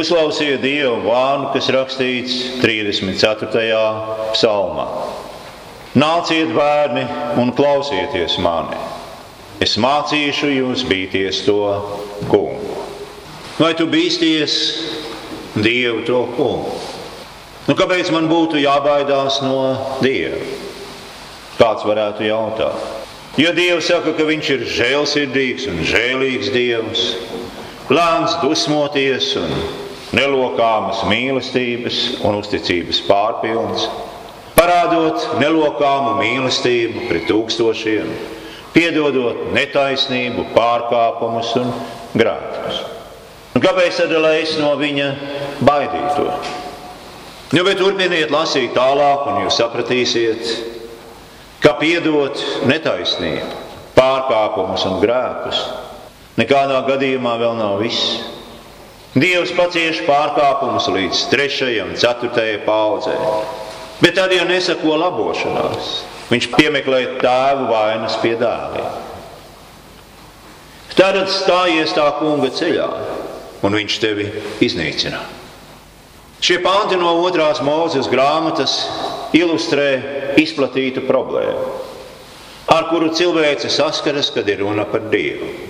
Uzklausiet Dievu vārdu, kas rakstīts 34. psalmā. Nāciet, bērni, un klausieties mani. Es mācīšu jūs bīties to kungu. Vai tu bīsties Dievu to kungu? Nu, kāpēc man būtu jābaidās no Dieva? Kāds varētu jautāt? Jo Dievs saka, ka Viņš ir žēlsirdīgs un žēlīgs Dievs, lēns dusmoties un nelokāmas mīlestības un uzticības pārpilns, parādot nelokāmu mīlestību pret tūkstošiem, piedodot netaisnību, pārkāpumus un grēkus. Un kāpēc tad es no viņa baidītos? Nu, bet turpiniet lasīt tālāk, un jūs sapratīsiet, ka piedot netaisnību, pārkāpumus un grēkus nekādā gadījumā vēl nav viss. Dievs pacieš pārkāpumus līdz 3. un 4. paudzē, bet tad jau nesako labošanās. Viņš piemeklē tēvu vainas pie dēliem. Tad stājies tā kunga ceļā, un viņš tevi iznīcinās. Šie panti no otrās mūzes grāmatas ilustrē izplatītu problēmu, ar kuru cilvēce saskaras, kad ir runa par Dievu.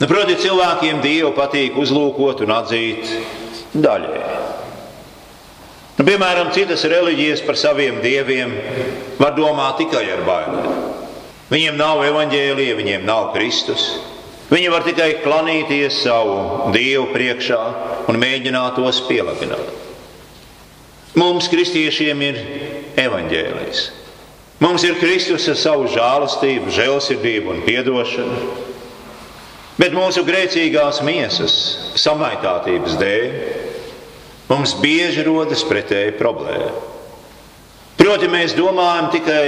Nu, proti, cilvēkiem Dievu patīk uzlūkot un atzīt daļēji. Nu, piemēram, citas reliģijas par saviem dieviem var domāt tikai ar bailēm. Viņiem nav evaņģēlija, viņiem nav Kristus. Viņi var tikai klanīties savu dievu priekšā un mēģināt tos pielāgot. Mums, kristiešiem, ir evaņģēlijs. Mums ir Kristus ar savu žēlastību, žēlsirdību un atdošanu. Bet mūsu grēcīgās miesas samaitātības dēļ mums bieži rodas pretēji problēma. Proti, mēs domājam tikai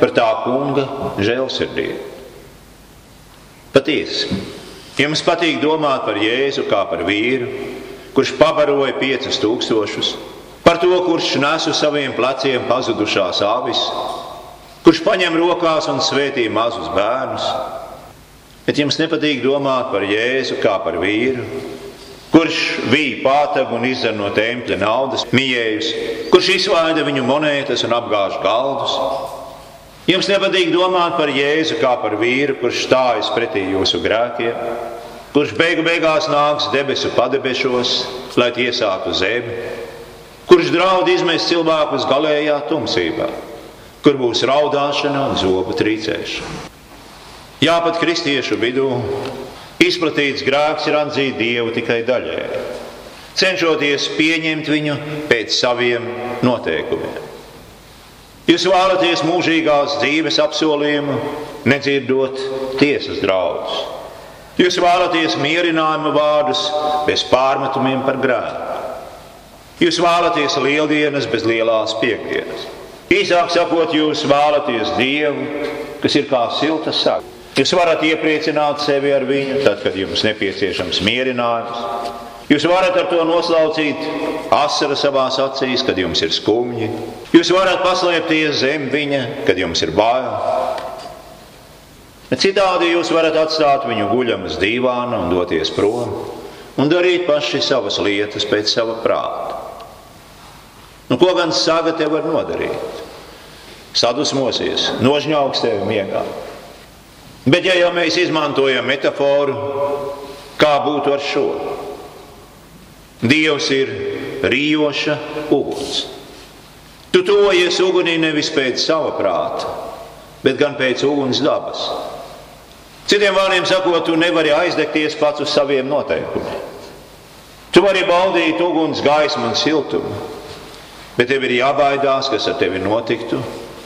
par tā kunga žēlsirdību. Patiesi, jums patīk domāt par Jēzu kā par vīru, kurš pabaroja piecus tūkstošus, par to, kurš nes uz saviem pleciem pazudušās avis, kurš paņem rokās un svētī mazus bērnus. Bet jums nepatīk domāt par Jēzu kā par vīru, kurš vīja pātagu un izdara no tempļa naudas mījējus, kurš izvaida viņu monētas un apgāž galdus. Jums nepatīk domāt par Jēzu kā par vīru, kurš stājas pretī jūsu grēkiem, kurš beigu beigās nāks debesu padebešos, lai tiesātu zemi, kurš draud izmest cilvēkus galējā tumsībā, kur būs raudāšana un zobu trīcēšana. Jā, pat kristiešu vidū izplatīts grēks ir atzīt Dievu tikai daļēji, cenšoties pieņemt viņu pēc saviem noteikumiem. Jūs vēlaties mūžīgās dzīves apsolījumu, nedzirdot tiesas draudus. Jūs vēlaties mierinājuma vārdus bez pārmetumiem par grēku. Jūs vēlaties lieldienas bez lielās piekdienas. Īsāk sakot, jūs vēlaties Dievu, kas ir kā silta saka. Jūs varat iepriecināt sevi ar viņu, tad, kad jums nepieciešams mierinājums. Jūs varat ar to noslaucīt asaru savā acīs, kad jums ir skumji. Jūs varat paslēpties zem viņa, kad jums ir bail. Citādi jūs varat atstāt viņu guļam uz dīvāna un doties prom un darīt paši savas lietas pēc sava prāta. Nu, ko gan saga te var nodarīt? Sadusmosies, nožņauks tevi miegā. Bet ja jau mēs izmantojam metaforu, kā būtu ar šo? Dievs ir rījoša uguns. Tu tojies ugunī nevis pēc sava prāta, bet gan pēc uguns dabas. Citiem vārdiem sakot, tu nevari aizdegties pats uz saviem noteikumiem. Tu vari baudīt uguns gaismu un siltumu, bet tev ir jābaidās, kas ar tevi notiktu,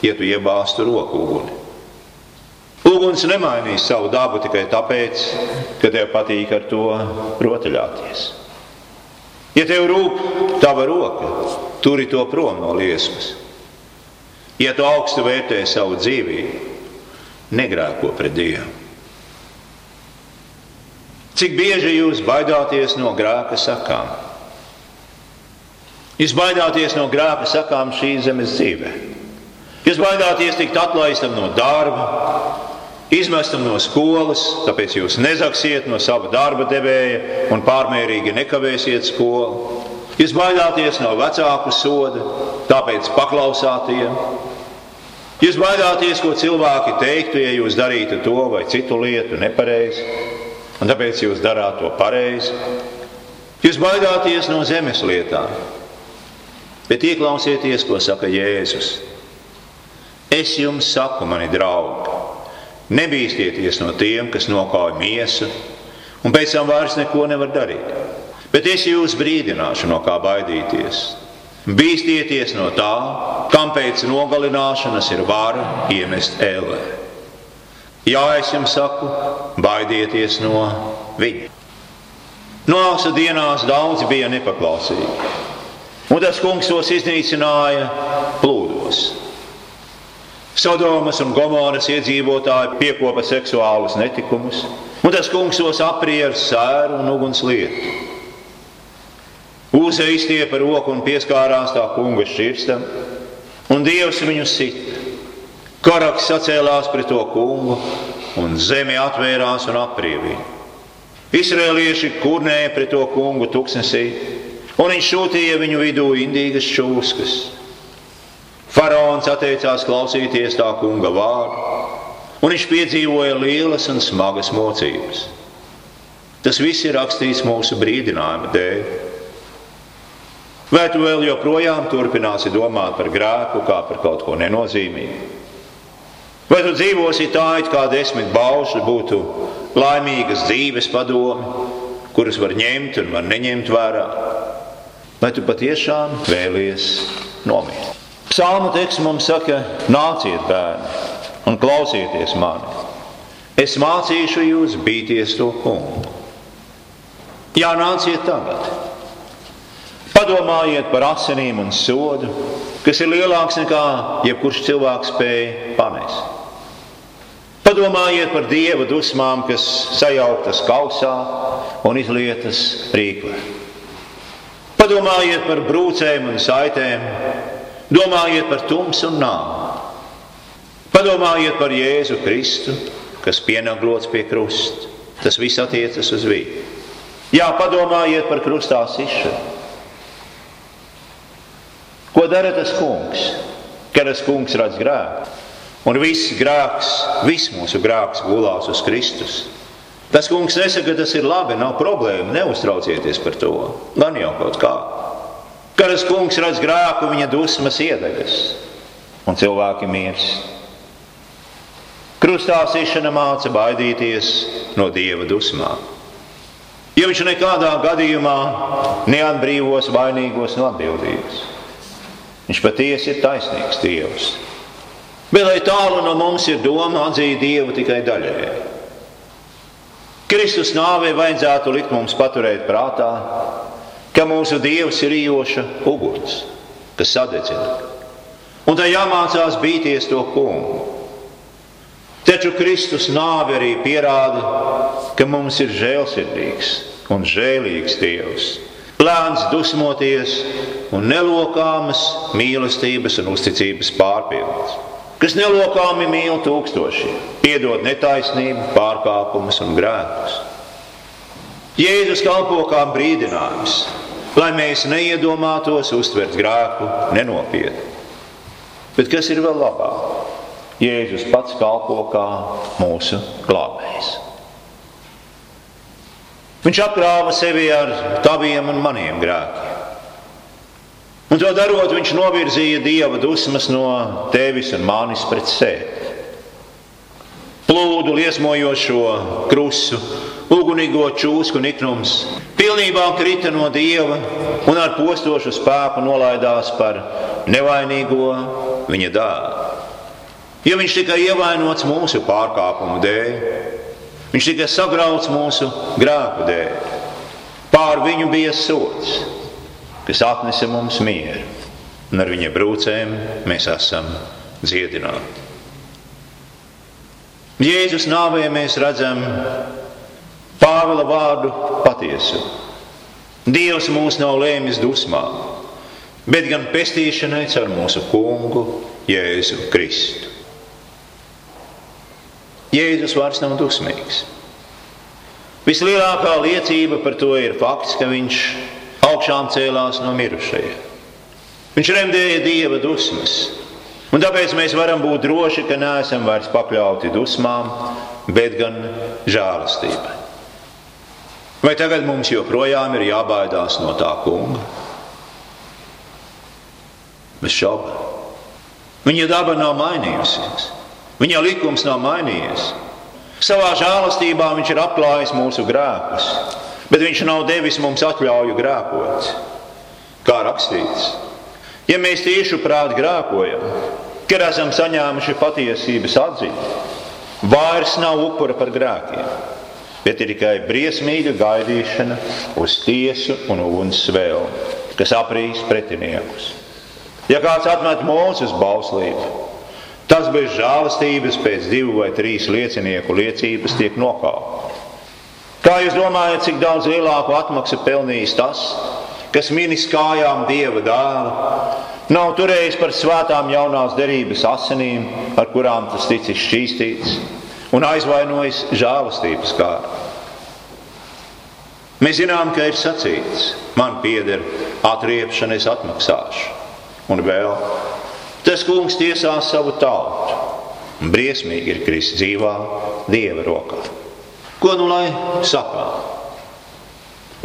ja tu iebāztu roku uguni. Uguns nemainīs savu dabu tikai tāpēc, ka tev patīk ar to rotaļāties. Ja tev rūp tava roka, turi to prom no liesmas. Ja tu augstu vērtē savu dzīvību, negrēko pret Dievu. Cik bieži jūs baidāties no grēka sakām? Jūs baidāties no grēka sakām šīs zemes dzīvē. Jūs baidāties tikt atlaistam no darba, Izmestam no skolas, tāpēc jūs nezaksiet no sava darba devēja un pārmērīgi nekavēsiet skolu. Jūs baidāties no vecāku soda, tāpēc paklausāties. Jūs baidāties, ko cilvēki teiktu, ja jūs darītu to vai citu lietu nepareizi, un tāpēc jūs darāt to pareizi. Jūs baidāties no zemes lietām, bet ieklausieties, ko saka Jēzus. Es jums saku, mani draugi, nebīsties no tiem, kas nokauj miesu, un pēc tam vairs neko nevar darīt. Bet es jūs brīdināšu, no kā baidīties. Bīsties no tā, kam pēc nogalināšanas ir vara iemest ellē. Jā, es jums saku, baidieties no viņa. Nāca dienās daudzi bija nepaklausīgi, un tas kungs tos iznīcināja plūdos. Sodomas un Gomoras iedzīvotāji piekopa seksuālus netikumus, un tas kungs tos aprija ar sēru un uguns lietu.Ūze izstiepa roku un pieskārās tā kunga šķirstam, un Dievs viņu sita. Karaks sacēlās pret to kungu, un zeme atvērās un aprievīja. Izrēlieši kurnēja pret to kungu tuksnesī, un viņš sūtīja viņu vidū indīgas čūskas. Faraons atteicās klausīties tā kunga vārdu, un viņš piedzīvoja lielas un smagas mocības. Tas viss ir rakstīts mūsu brīdinājuma dēļ. Vai tu vēl joprojām turpināsi domāt par grēku kā par kaut ko nenozīmīgu? Vai tu dzīvosi tā, it kā desmit baušļi būtu laimīgas dzīves padomi, kuras var ņemt un var neņemt vērā? Vai tu patiešām vēlies nomirt? Psalma teksts mums saka, nāciet, bērni, un klausieties mani. Es mācīšu jūs bīties to kungu. Jā, nāciet tagad. Padomājiet par asinīm un sodu, kas ir lielāks nekā jebkurš cilvēks spēja panest. Padomājiet par dieva dusmām, kas sajauktas kausā un izlietas rīklē. Padomājiet par brūcēm un saitēm, Domājiet par tumsu un nāvi. Padomājiet par Jēzu Kristu, kas pienaglots pie krusta. Tas viss attiecas uz viņu. Jā, padomājiet par krustā sišanu. Ko dara tas kungs? Kad tas kungs redz grēku, un viss grēks, viss mūsu grēks gulās uz Kristus. Tas kungs nesaka, ka tas ir labi, nav problēma, neuztraucieties par to. Gan jau kaut kā. Karas kungs redz grēku, viņa dusmas iedegas, un cilvēki mirst. Krustā sišana māca baidīties no dieva dusmām. Ja viņš nekādā gadījumā neatbrīvos vainīgos no atbildības, viņš patiesi ir taisnīgs Dievs. Bet lai tālu no mums ir doma atzīt Dievu tikai daļēji. Kristus nāvei vajadzētu likt mums paturēt prātā, ka mūsu Dievs ir īoša uguns, kas sadedzina. Un tai jāmācās bīties to kungu. Taču Kristus nāve arī pierāda, ka mums ir žēlsirdīgs un žēlīgs Dievs. Plāns dusmoties un nelokāmas mīlestības un uzticības pārpildus, kas nelokāmi mīl tūkstošiem, piedod netaisnību, pārkāpumus un grēkus. Jēzus kalpo kā brīdinājums, lai mēs neiedomātos uztvert grēku nenopietni. Bet kas ir vēl labāk? Jēzus pats kalpo kā mūsu glābējs. Viņš apkrāva sevi ar taviem un maniem grēkiem. Un to darot, viņš novirzīja dieva dusmas no tevis un manis pret sevi. Plūdu liesmojošo krusu ugunīgo čūsku niknums pilnībā krita no dieva un ar postošu spēku nolaidās par nevainīgo viņa dēlu. Jo viņš tika ievainots mūsu pārkāpumu dēļ, viņš tika sagrauts mūsu grēku dēļ. Pār viņu bija sots, kas atnesa mums mieru, un ar viņa brūcēm mēs esam dziedināti. Jēzus nāvē mēs redzam Pāvila vārdu patiesu. Dievs mūs nav lēmis dusmām, bet gan pestīšanai caur mūsu kungu Jēzu Kristu. Jēzus vairs nav dusmīgs. Vislielākā liecība par to ir fakts, ka viņš augšām cēlās no mirušajiem. Viņš remdēja dieva dusmas. Un tāpēc mēs varam būt droši, ka neesam vairs pakļauti dusmām, bet gan žēlastībai. Vai tagad mums joprojām ir jābaidās no tā kunga? Bez šaubām. Viņa daba nav mainījusies, viņa likums nav mainījies. Savā žēlastībā viņš ir apklājis mūsu grēkus, bet viņš nav devis mums atļauju grēkot. Kā rakstīts, ja mēs tieši prātā grēkojam, kad esam saņēmuši patiesības atziņu, vairs nav upura par grēkiem, bet ir tikai briesmīga gaidīšana uz tiesu un uguns svēlu, kas aprīs pretiniekus. Ja kāds atmet mūsu bauslību, Tas bez žēlastības pēc divu vai trīs liecinieku liecības tiek nokauts. Kā jūs domājat, cik daudz lielāku atmaksu pelnījis tas, kas minis kājām dieva dēlu, nav turējis par svētām jaunās derības asinīm, ar kurām tas ticis šķīstīts, un aizvainojis žēlastības kārtu? Mēs zinām, ka ir sacīts, man pieder atriepšana, es atmaksāšu, un vēl Tas kungs tiesā savu tautu, un briesmīgi ir krist dzīvā dieva rokā. Ko nu lai sakām?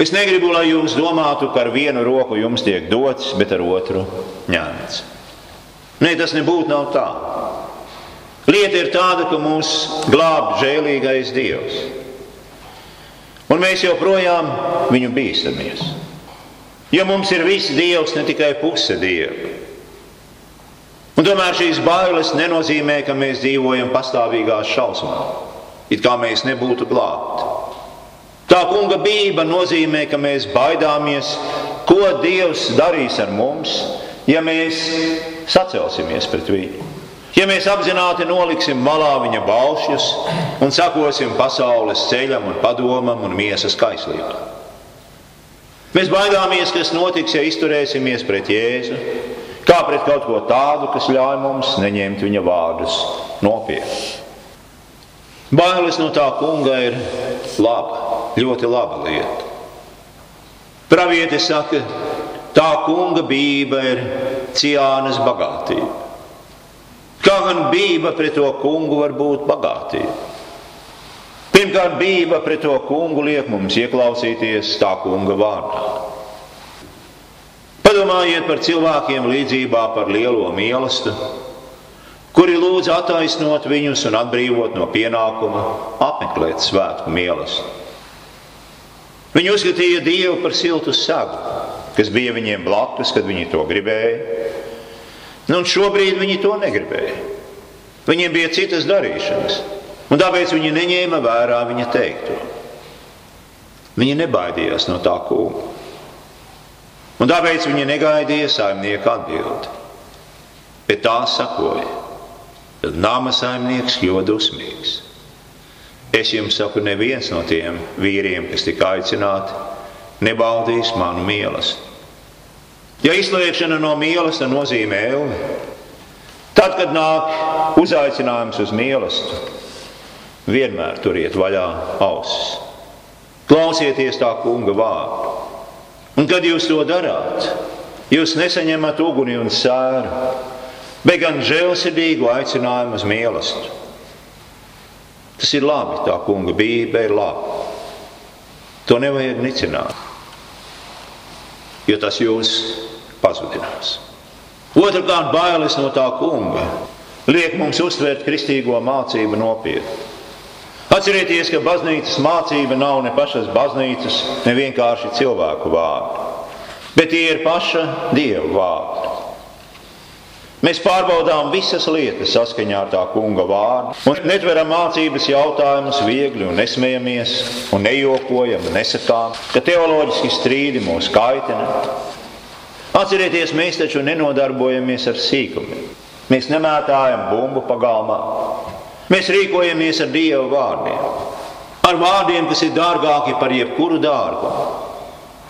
Es negribu, lai jūs domātu, ka ar vienu roku jums tiek dots, bet ar otru ņemts. Nē, tas nebūtu tā. Lieta ir tāda, ka mūs glāb žēlīgais Dievs. Un mēs joprojām viņu bīstamies. Jo mums ir viss Dievs, ne tikai puse Dieva. Un tomēr šīs bailes nenozīmē, ka mēs dzīvojam pastāvīgā šausmā, it kā mēs nebūtu glābti. Tā kunga bība nozīmē, ka mēs baidāmies, ko Dievs darīs ar mums, ja mēs sacelsimies pret viņu. Ja mēs apzināti noliksim malā viņa balšļus un sakosim pasaules ceļam un padomam un miesas kaislībām. Mēs baidāmies, kas notiks, ja izturēsimies pret Jēzu Kā pret kaut ko tādu, kas ļauj mums neņemt viņa vārdus nopietni. Bailes no tā kunga ir laba, ļoti laba lieta. Pravietis saka, tā kunga bība ir ciānas bagātība. Kā gan bība pret to kungu var būt bagātība? Pirmkārt, bība pret to kungu liek mums ieklausīties tā kunga vārdā. Padomājiet par cilvēkiem līdzībā par lielo mīlestību, kuri lūdz attaisnot viņus un atbrīvot no pienākuma apmeklēt svētku mīlestību. Viņi uzskatīja Dievu par siltu sagu, kas bija viņiem blakus, kad viņi to gribēja. Nu, un šobrīd viņi to negribēja. Viņiem bija citas darīšanas, un tāpēc viņi neņēma vērā viņa teikto. Viņi nebaidījās no tā kunga. Un tāpēc viņi negaidīja saimnieka atbildi. Bet tā sakoja. Tad nama saimnieks kļuva dusmīgs. Es jums saku, neviens no tiem vīriem, kas tika aicināti, nebaudīs manu mīlestību. Ja izslēgšana no mīlestības nozīmē elli, tad, kad nāk uzaicinājums uz mīlestību, vienmēr turiet vaļā ausis. Klausieties tā kunga vārdu. Un kad jūs to darāt, jūs nesaņemat uguni un sēru, bet gan žēlsirdīgu aicinājumu uz mīlestību. Tas ir labi, tā kunga bība ir labi. To nevajag nicināt, jo tas jūs pazudinās. Otrakārt, bailes no tā kunga liek mums uztvērt kristīgo mācību nopietni. Atcerieties, ka baznīcas mācība nav ne pašas baznīcas, ne vienkārši cilvēku vārdi, bet tie ir paša Dieva vārdi. Mēs pārbaudām visas lietas saskaņā ar tā kunga vārdu un netveram mācības jautājumus viegli un nesmējamies un nejokojam un nesakām, ka teoloģiski strīdi mūs kaitina. Atcerieties, mēs taču nenodarbojamies ar sīkumiem. Mēs nemētājam bumbu pagalmā, Mēs rīkojamies ar Dieva vārdiem, ar vārdiem, kas ir dārgāki par jebkuru dārgumu.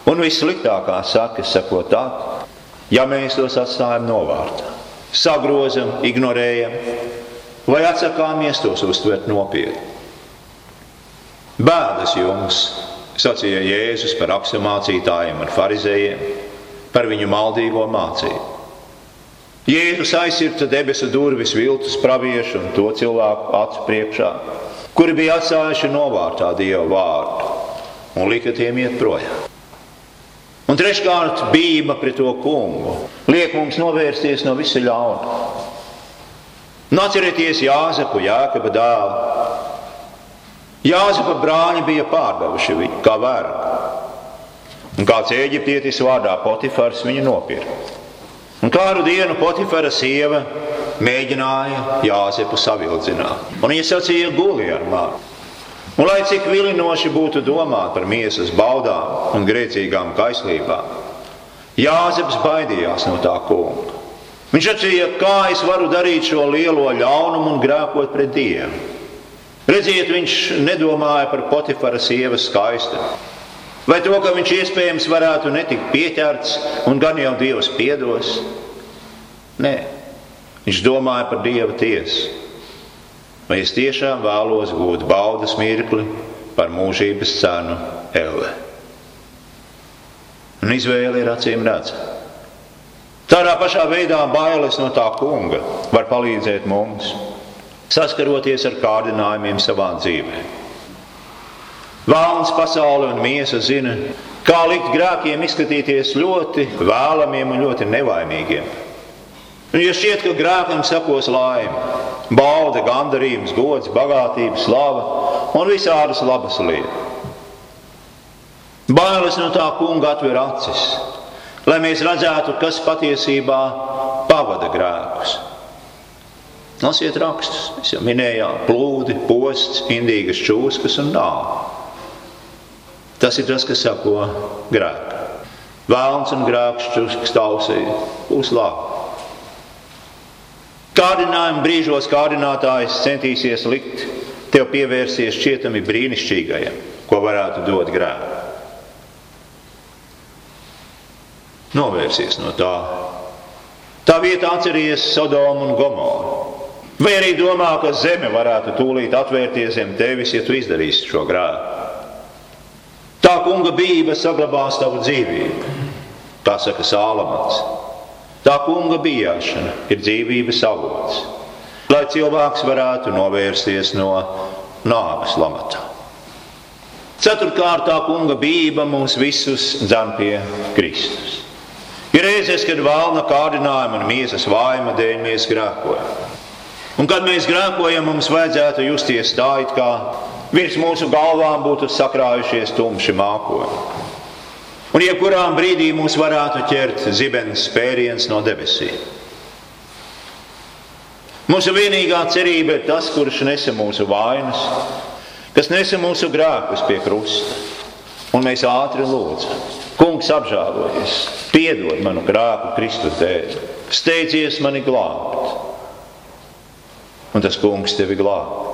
Un vissliktākā saka, sakot tā, ja mēs tos atstājam novārtā, sagrozam, ignorējam, vai atsakāmies tos uztvert nopietni. Bēdas jums, sacīja Jēzus par apsamācītājiem un farizējiem, par viņu maldīgo mācību. Jēzus aizsirta debesu durvis viltus praviešu un to cilvēku acu priekšā, kuri bija atstājuši novārtā Dieva vārdu un lika tiem iet projām. Un treškārt, bība pret to kungu liek mums novērsties no visa ļauna. Atcerieties Jāzepu, Jākaba dēlu. Jāzepa brāļi bija pārdevuši viņu kā vergu. Un kāds eģiptietis vārdā Potifars viņu nopirka. Un kādu dienu Potifara sieva mēģināja Jāzepu savildzināt. Un viņa sacīja guli ar māti. Un lai cik vilinoši būtu domāt par miesas baudām un grēcīgām kaislībām, Jāzeps baidījās no tā kunga. Viņš sacīja, kā es varu darīt šo lielo ļaunumu un grēkot pret Dievu. Redziet, viņš nedomāja par Potifara sievas skaistumu. Vai to, ka viņš iespējams varētu netikt pieķerts un gan jau Dievs piedos? Nē, viņš domāja par Dieva tiesu vai es tiešām vēlos gūt baudas mirkli par mūžības cenu elle. Un izvēle ir acīm redzama. Tādā pašā veidā bailes no tā kunga var palīdzēt mums saskaroties ar kārdinājumiem savā dzīvē. Vēlams pasaule un miesa zina, kā likt grēkiem izskatīties ļoti vēlamiem un ļoti nevainīgiem. Un, ja šķiet, ka grēkam sekos laime, bauda, gandarījums, gods, bagātība, slava un visādas labas lietas. Bailes no tā kunga atver acis, lai mēs redzētu, kas patiesībā pavada grēkus. Lasiet rakstus, mēs jau minējām, plūdi, posts, indīgas čūskas un nāve. Tas ir tas, kas sako grēku. Vēlns un grēks čūskas tausī labi. Kārdinājuma brīžos kārdinātājs centīsies likt tev pievērsties šķietami brīnišķīgajam, ko varētu dot grēku. Novērsies no tā. Tā vietā atceries Sodomu un Gomoru. Vai arī domā, ka zeme varētu tūlīt atvērties zem tevis, ja tu izdarīsi šo grēku. Tā kunga bība saglabās tavu dzīvību, tā saka Sālamans. Tā kunga bijāšana ir dzīvības avots, lai cilvēks varētu novērsties no nāves lamatā. Ceturtkārt, tā kunga bība mūs visus dzem pie Kristus. Ir reizes, kad valna kārdinājuma un miesas vājuma dēļ mēs grēkojam. Un kad mēs grēkojam, mums vajadzētu justies tā, it kā virs mūsu galvām būtu sakrājušies tumši mākoņi. Un jebkurā brīdī mūs varētu ķert zibens spēriens no debesīm. Mūsu vienīgā cerība ir tas, kurš nesa mūsu vainas, kas nesa mūsu grēkus pie krusta. Un mēs ātri lūdzam, Kungs, apžēlojies, piedod manu grēku Kristus dēļ, steidzies mani glābt. Un tas Kungs tevi glāb.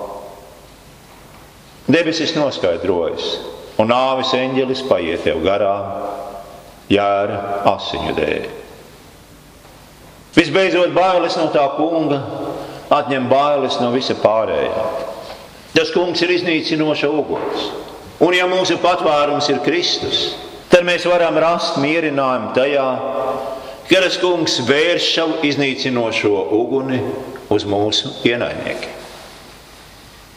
Debesis noskaidrojas, un nāves eņģelis paiet tev garām, jēra asiņu dēļ. Visbeidzot, bailes no tā kunga atņem bailes no visa pārējā. Tas kungs ir iznīcinoša uguns. Un ja mūsu patvērums ir Kristus, tad mēs varam rast mierinājumu tajā, ka tas kungs vērš savu iznīcinošo uguni uz mūsu ienaidniekiem.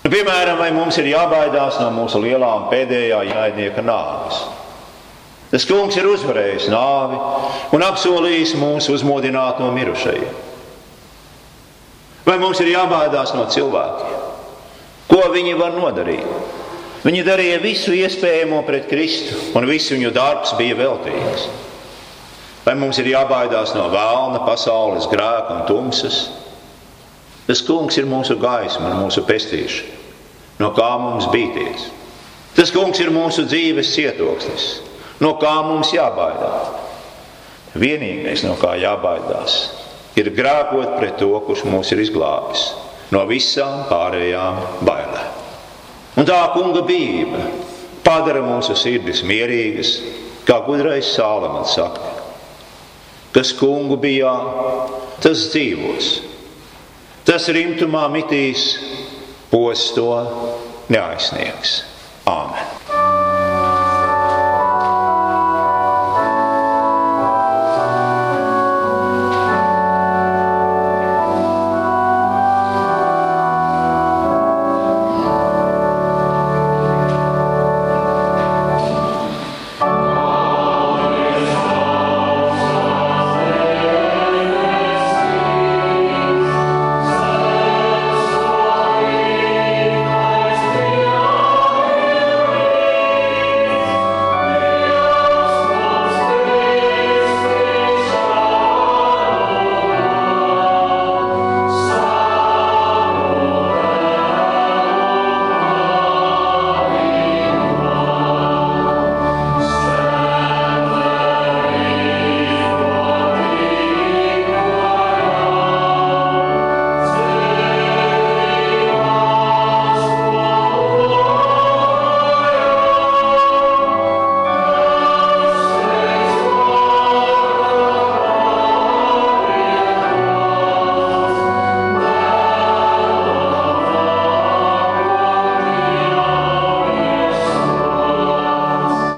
Nu, piemēram, vai mums ir jābaidās no mūsu lielā un pēdējā ienaidnieka nāves? Tas kungs ir uzvarējis nāvi un apsolījis mūs uzmodināt no mirušajiem. Vai mums ir jābaidās no cilvēkiem? Ko viņi var nodarīt? Viņi darīja visu iespējamo pret Kristu, un viss viņu darbs bija veltīgs. Vai mums ir jābaidās no vēlna, pasaules grēka un tumsas? Tas kungs ir mūsu gaisma un mūsu pestīšana. No kā mums bīties? Tas kungs ir mūsu dzīves cietoksnis No kā mums jābaidās? Vienīgais, no kā jābaidās, ir grēkot pret to, kurš mūs ir izglābis no visām pārējām bailēm. Un tā kunga bība padara mūsu sirdis mierīgas, kā gudrais Sālamans saka. Kas kungu bijā, tas dzīvos. Tas rimtumā mitīs, posto neaizsniegs. Āmen!